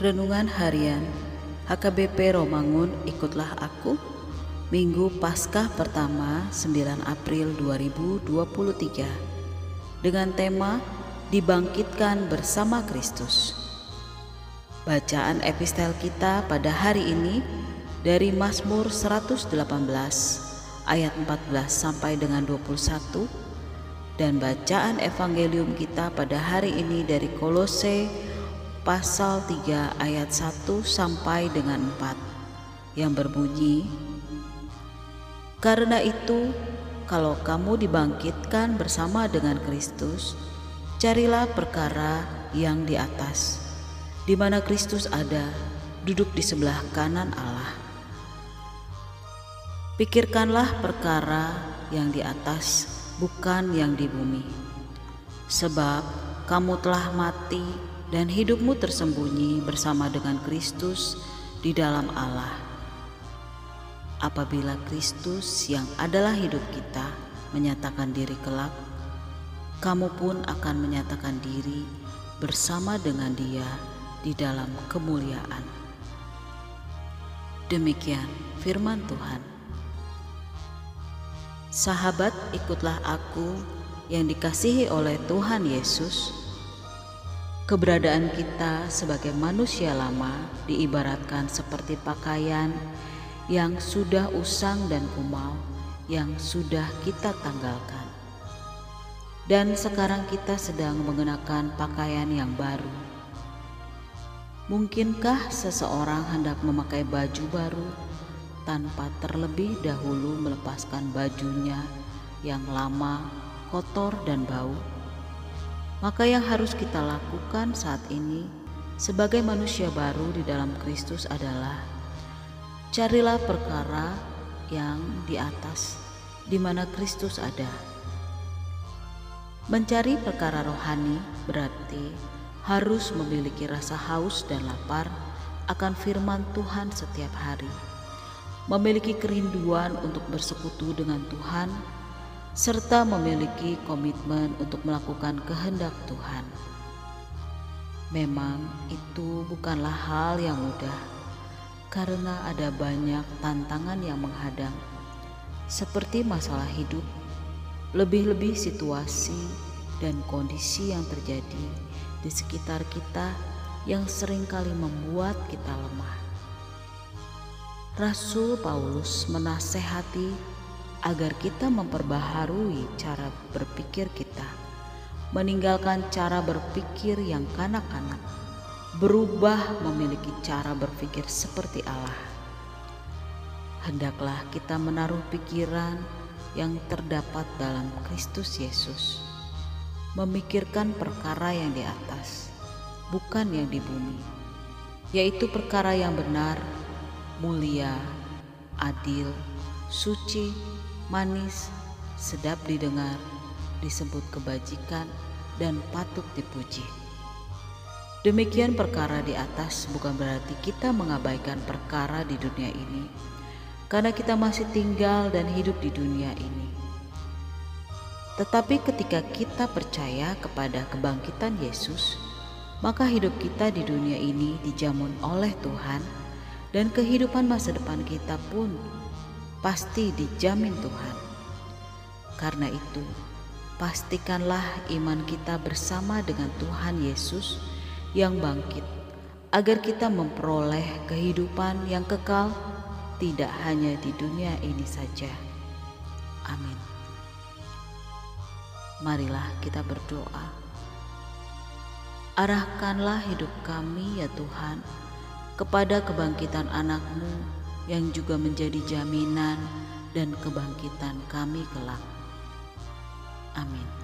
Renungan Harian. HKBP Romangun Ikutlah Aku. Minggu Paskah pertama 9 April 2023 dengan tema Dibangkitkan bersama Kristus. Bacaan epistel kita pada hari ini dari Mazmur 118 ayat 14 sampai dengan 21 dan bacaan evangelium kita pada hari ini dari Kolose pasal 3 ayat 1 sampai dengan 4 yang berbunyi Karena itu kalau kamu dibangkitkan bersama dengan Kristus carilah perkara yang di atas di mana Kristus ada duduk di sebelah kanan Allah. Pikirkanlah perkara yang di atas, bukan yang di bumi, sebab kamu telah mati dan hidupmu tersembunyi bersama dengan Kristus di dalam Allah. Apabila Kristus, yang adalah hidup kita, menyatakan diri kelak, kamu pun akan menyatakan diri bersama dengan Dia di dalam kemuliaan. Demikian firman Tuhan. Sahabat, ikutlah aku yang dikasihi oleh Tuhan Yesus. Keberadaan kita sebagai manusia lama diibaratkan seperti pakaian yang sudah usang dan kumal, yang sudah kita tanggalkan. Dan sekarang kita sedang mengenakan pakaian yang baru. Mungkinkah seseorang hendak memakai baju baru? tanpa terlebih dahulu melepaskan bajunya yang lama, kotor, dan bau. Maka, yang harus kita lakukan saat ini sebagai manusia baru di dalam Kristus adalah carilah perkara yang di atas, di mana Kristus ada. Mencari perkara rohani berarti harus memiliki rasa haus dan lapar akan firman Tuhan setiap hari memiliki kerinduan untuk bersekutu dengan Tuhan, serta memiliki komitmen untuk melakukan kehendak Tuhan. Memang itu bukanlah hal yang mudah, karena ada banyak tantangan yang menghadang, seperti masalah hidup, lebih-lebih situasi dan kondisi yang terjadi di sekitar kita yang sering kali membuat kita lemah. Rasul Paulus menasehati agar kita memperbaharui cara berpikir kita, meninggalkan cara berpikir yang kanak-kanak, berubah memiliki cara berpikir seperti Allah. Hendaklah kita menaruh pikiran yang terdapat dalam Kristus Yesus, memikirkan perkara yang di atas, bukan yang di bumi, yaitu perkara yang benar mulia, adil, suci, manis, sedap didengar, disebut kebajikan, dan patut dipuji. Demikian perkara di atas bukan berarti kita mengabaikan perkara di dunia ini, karena kita masih tinggal dan hidup di dunia ini. Tetapi ketika kita percaya kepada kebangkitan Yesus, maka hidup kita di dunia ini dijamun oleh Tuhan dan kehidupan masa depan kita pun pasti dijamin Tuhan. Karena itu, pastikanlah iman kita bersama dengan Tuhan Yesus yang bangkit, agar kita memperoleh kehidupan yang kekal, tidak hanya di dunia ini saja. Amin. Marilah kita berdoa. Arahkanlah hidup kami, ya Tuhan kepada kebangkitan anakmu yang juga menjadi jaminan dan kebangkitan kami kelak. Amin.